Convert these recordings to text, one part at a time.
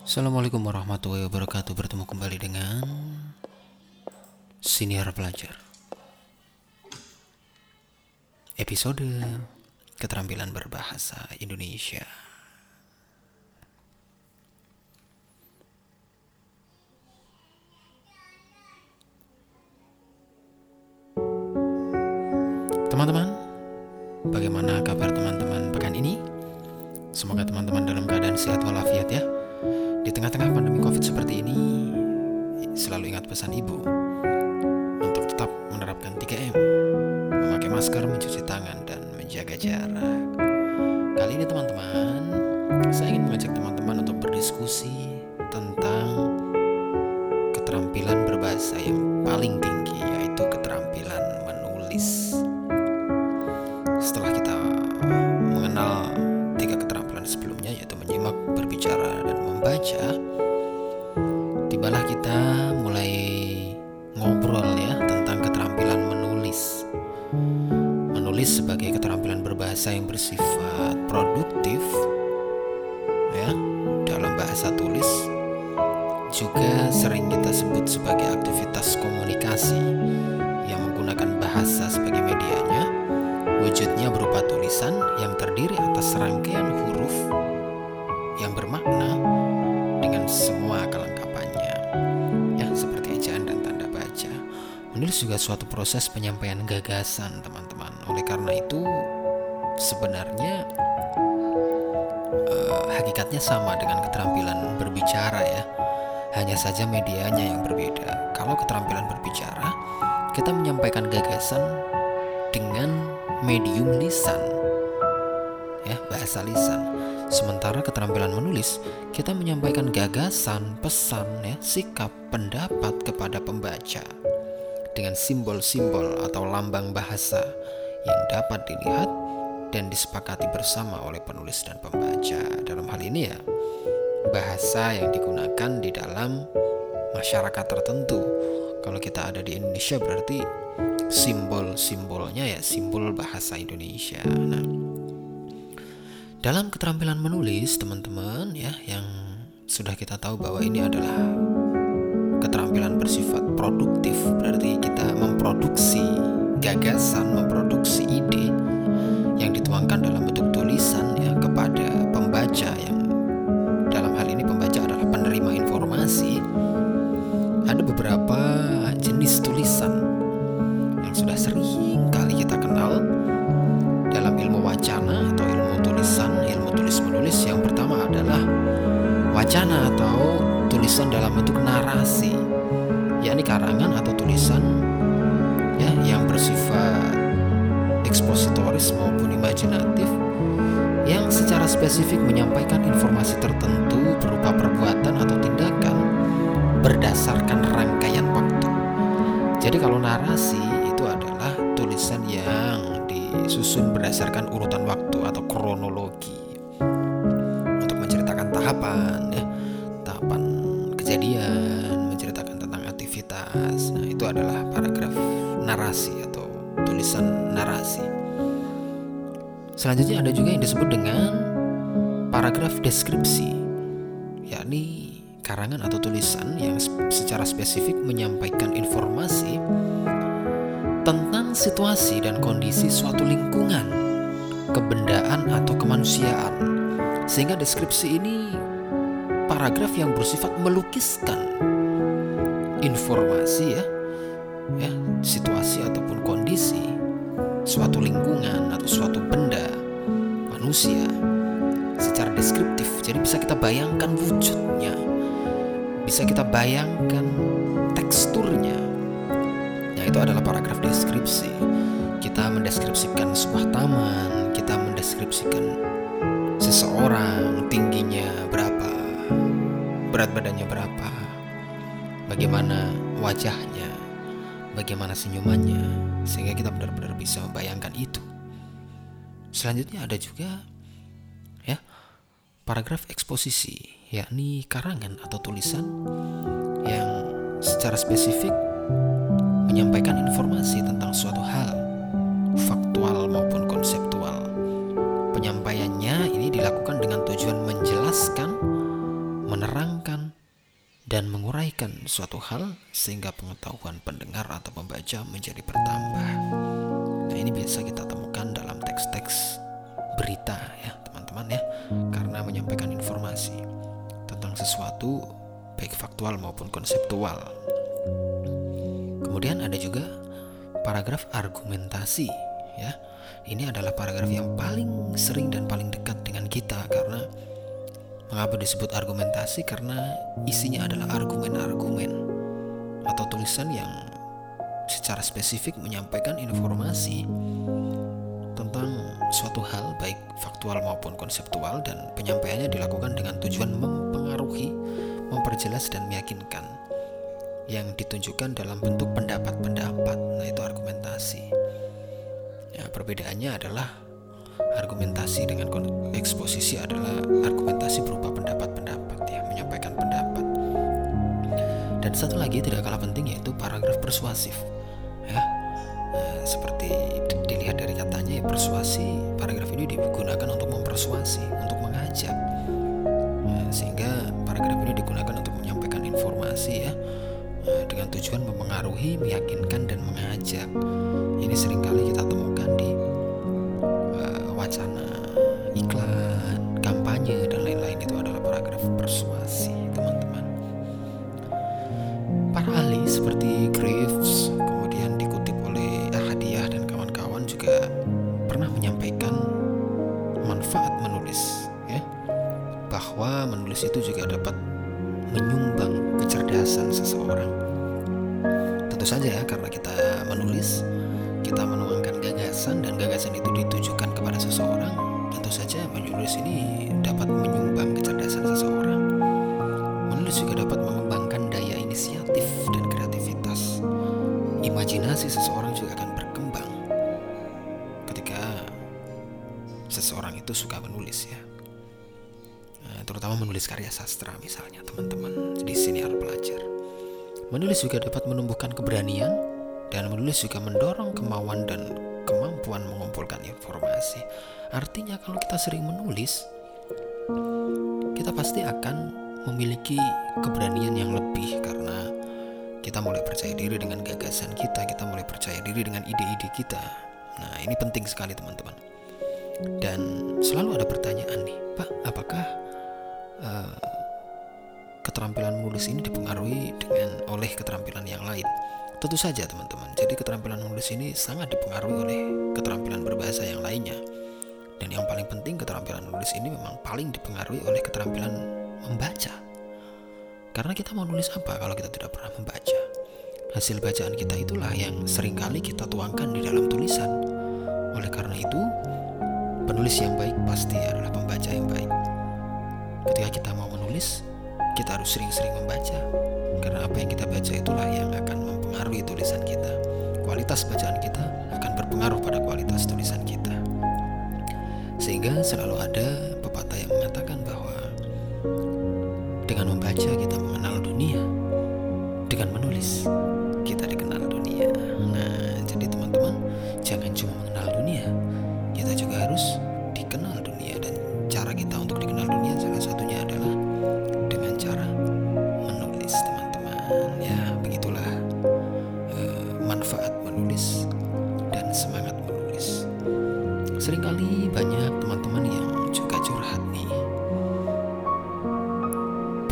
Assalamualaikum warahmatullahi wabarakatuh. Bertemu kembali dengan Senior Pelajar. Episode Keterampilan Berbahasa Indonesia. Teman-teman Bagaimana kabar teman-teman pekan ini? Semoga teman-teman dalam keadaan sehat walafiat ya Di tengah-tengah pandemi covid seperti ini Selalu ingat pesan ibu Untuk tetap menerapkan 3M Memakai masker, mencuci tangan, dan menjaga jarak. Kali ini teman-teman Saya ingin mengajak teman-teman untuk berdiskusi Tentang Keterampilan berbahasa yang paling tinggi Yaitu keterampilan menulis. Setelah kita membaca, tibalah kita mulai ngobrol ya tentang keterampilan menulis. Menulis sebagai keterampilan berbahasa yang bersifat produktif ya dalam bahasa tulis. Juga sering kita sebut sebagai aktivitas komunikasi yang menggunakan bahasa sebagai medianya. Wujudnya berupa tulisan yang terdiri atas rangkaian huruf Menulis juga suatu proses penyampaian gagasan, teman-teman. Oleh karena itu, sebenarnya eh, hakikatnya sama dengan keterampilan berbicara ya. Hanya saja medianya yang berbeda. Kalau keterampilan berbicara, kita menyampaikan gagasan dengan medium lisan ya bahasa lisan sementara keterampilan menulis kita menyampaikan gagasan pesan ya sikap pendapat kepada pembaca dengan simbol-simbol atau lambang bahasa yang dapat dilihat dan disepakati bersama oleh penulis dan pembaca dalam hal ini ya bahasa yang digunakan di dalam masyarakat tertentu kalau kita ada di Indonesia berarti simbol-simbolnya ya simbol bahasa Indonesia. Nah, dalam keterampilan menulis teman-teman ya yang sudah kita tahu bahwa ini adalah keterampilan bersifat produktif berarti kita gagasan, memproduksi ide yang dituangkan dalam bentuk tulisan ya kepada pembaca yang dalam hal ini pembaca adalah penerima informasi. Ada beberapa jenis tulisan yang sudah sering kali kita kenal dalam ilmu wacana atau ilmu tulisan, ilmu tulis menulis yang pertama adalah wacana atau tulisan dalam bentuk narasi, yakni karangan atau tulisan ya yang bersifat ekspositoris maupun imajinatif yang secara spesifik menyampaikan informasi tertentu berupa perbuatan atau tindakan berdasarkan rangkaian waktu. Jadi kalau narasi itu adalah tulisan yang disusun berdasarkan urutan waktu narasi atau tulisan narasi. Selanjutnya ada juga yang disebut dengan paragraf deskripsi, yakni karangan atau tulisan yang secara spesifik menyampaikan informasi tentang situasi dan kondisi suatu lingkungan, kebendaan atau kemanusiaan. Sehingga deskripsi ini paragraf yang bersifat melukiskan informasi ya, ya situasi ataupun kondisi suatu lingkungan atau suatu benda manusia secara deskriptif. Jadi bisa kita bayangkan wujudnya, bisa kita bayangkan teksturnya. Nah, itu adalah paragraf deskripsi. Kita mendeskripsikan sebuah taman, kita mendeskripsikan seseorang, tingginya berapa, berat badannya berapa, bagaimana wajahnya, bagaimana senyumannya, sehingga kita benar-benar bisa membayangkan itu. Selanjutnya ada juga ya paragraf eksposisi, yakni karangan atau tulisan yang secara spesifik menyampaikan informasi tentang suatu hal, faktual maupun konseptual. Penyampaiannya ini dilakukan dengan tujuan menjelaskan, menerangkan dan menguraikan suatu hal sehingga pengetahuan pendengar atau pembaca menjadi bertambah. Nah, ini biasa kita temukan dalam teks-teks berita ya, teman-teman ya, karena menyampaikan informasi tentang sesuatu baik faktual maupun konseptual. Kemudian ada juga paragraf argumentasi ya. Ini adalah paragraf yang paling sering dan paling dekat dengan kita karena Mengapa disebut argumentasi? Karena isinya adalah argumen-argumen atau tulisan yang secara spesifik menyampaikan informasi tentang suatu hal baik faktual maupun konseptual dan penyampaiannya dilakukan dengan tujuan mempengaruhi, memperjelas dan meyakinkan yang ditunjukkan dalam bentuk pendapat-pendapat. Nah, itu argumentasi. Ya, perbedaannya adalah argumentasi dengan eksposisi adalah dan satu lagi tidak kalah penting yaitu paragraf persuasif ya. Nah, seperti dilihat dari katanya ya, persuasi paragraf ini digunakan untuk mempersuasi untuk mengajak. Ya, sehingga paragraf ini digunakan untuk menyampaikan informasi ya. Nah, dengan tujuan mempengaruhi meyakinkan dan mengajak. Ini sering kali kita temukan di wacana, iklan, kampanye dan lain-lain. Itu adalah paragraf persuasi, Graves kemudian dikutip oleh Ahadiyah dan kawan-kawan juga pernah menyampaikan manfaat menulis, ya, bahwa menulis itu juga dapat menyumbang kecerdasan seseorang. Tentu saja ya, karena kita menulis, kita menuangkan gagasan dan gagasan itu ditujukan kepada seseorang, tentu saja menulis ini dapat menulis karya sastra misalnya teman-teman di sini harus pelajar. Menulis juga dapat menumbuhkan keberanian dan menulis juga mendorong kemauan dan kemampuan mengumpulkan informasi. Artinya kalau kita sering menulis, kita pasti akan memiliki keberanian yang lebih karena kita mulai percaya diri dengan gagasan kita, kita mulai percaya diri dengan ide-ide kita. Nah, ini penting sekali teman-teman. Dan selalu ada pertanyaan nih, Pak, apakah uh, keterampilan menulis ini dipengaruhi dengan oleh keterampilan yang lain? Tentu saja teman-teman, jadi keterampilan menulis ini sangat dipengaruhi oleh keterampilan berbahasa yang lainnya. Dan yang paling penting keterampilan menulis ini memang paling dipengaruhi oleh keterampilan membaca. Karena kita mau nulis apa kalau kita tidak pernah membaca? Hasil bacaan kita itulah yang sering kali kita tuangkan di dalam tulisan. Oleh karena itu, penulis yang baik pasti adalah pembaca yang baik. Ketika kita mau menulis, kita harus sering-sering membaca. Karena apa yang kita baca itulah yang akan mempengaruhi tulisan kita. Kualitas bacaan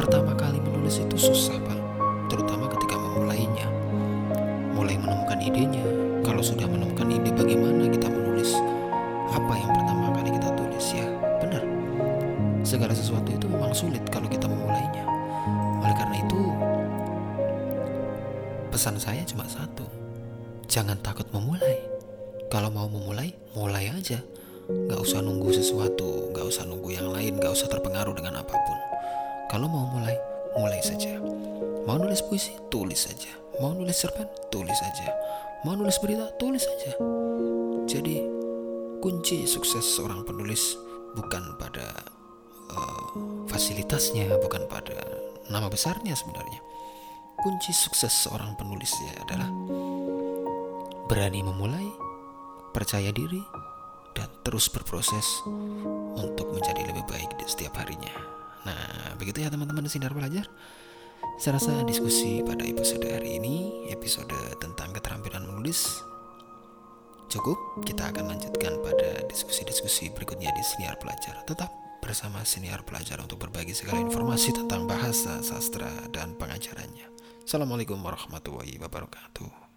Pertama kali menulis itu susah, Pak. Terutama ketika memulainya. Mulai menemukan idenya. Kalau sudah menemukan ide bagaimana kita menulis? Apa yang pertama kali kita tulis ya? Benar. Segala sesuatu itu memang sulit kalau kita memulainya. Oleh karena itu, pesan saya cuma satu Jangan takut memulai. Kalau mau memulai, mulai aja. Gak usah nunggu sesuatu, gak usah nunggu yang lain, gak usah terpengaruh dengan apa pun. Kalau mau mulai, mulai saja. Mau nulis puisi, tulis saja. Mau nulis cerpen, tulis saja. Mau nulis berita, tulis saja. Jadi, kunci sukses seorang penulis bukan pada uh, fasilitasnya, bukan pada nama besarnya sebenarnya. Kunci sukses seorang penulis ya adalah berani memulai, percaya diri, dan terus berproses untuk menjadi lebih baik di setiap harinya. Nah, begitu ya teman-teman sinar belajar. Saya rasa diskusi pada episode hari ini, episode tentang keterampilan menulis, cukup. Kita akan lanjutkan pada diskusi-diskusi berikutnya di Siniar Pelajar. Tetap bersama Siniar Pelajar untuk berbagi segala informasi tentang bahasa, sastra, dan pengajarannya. Assalamualaikum warahmatullahi wabarakatuh.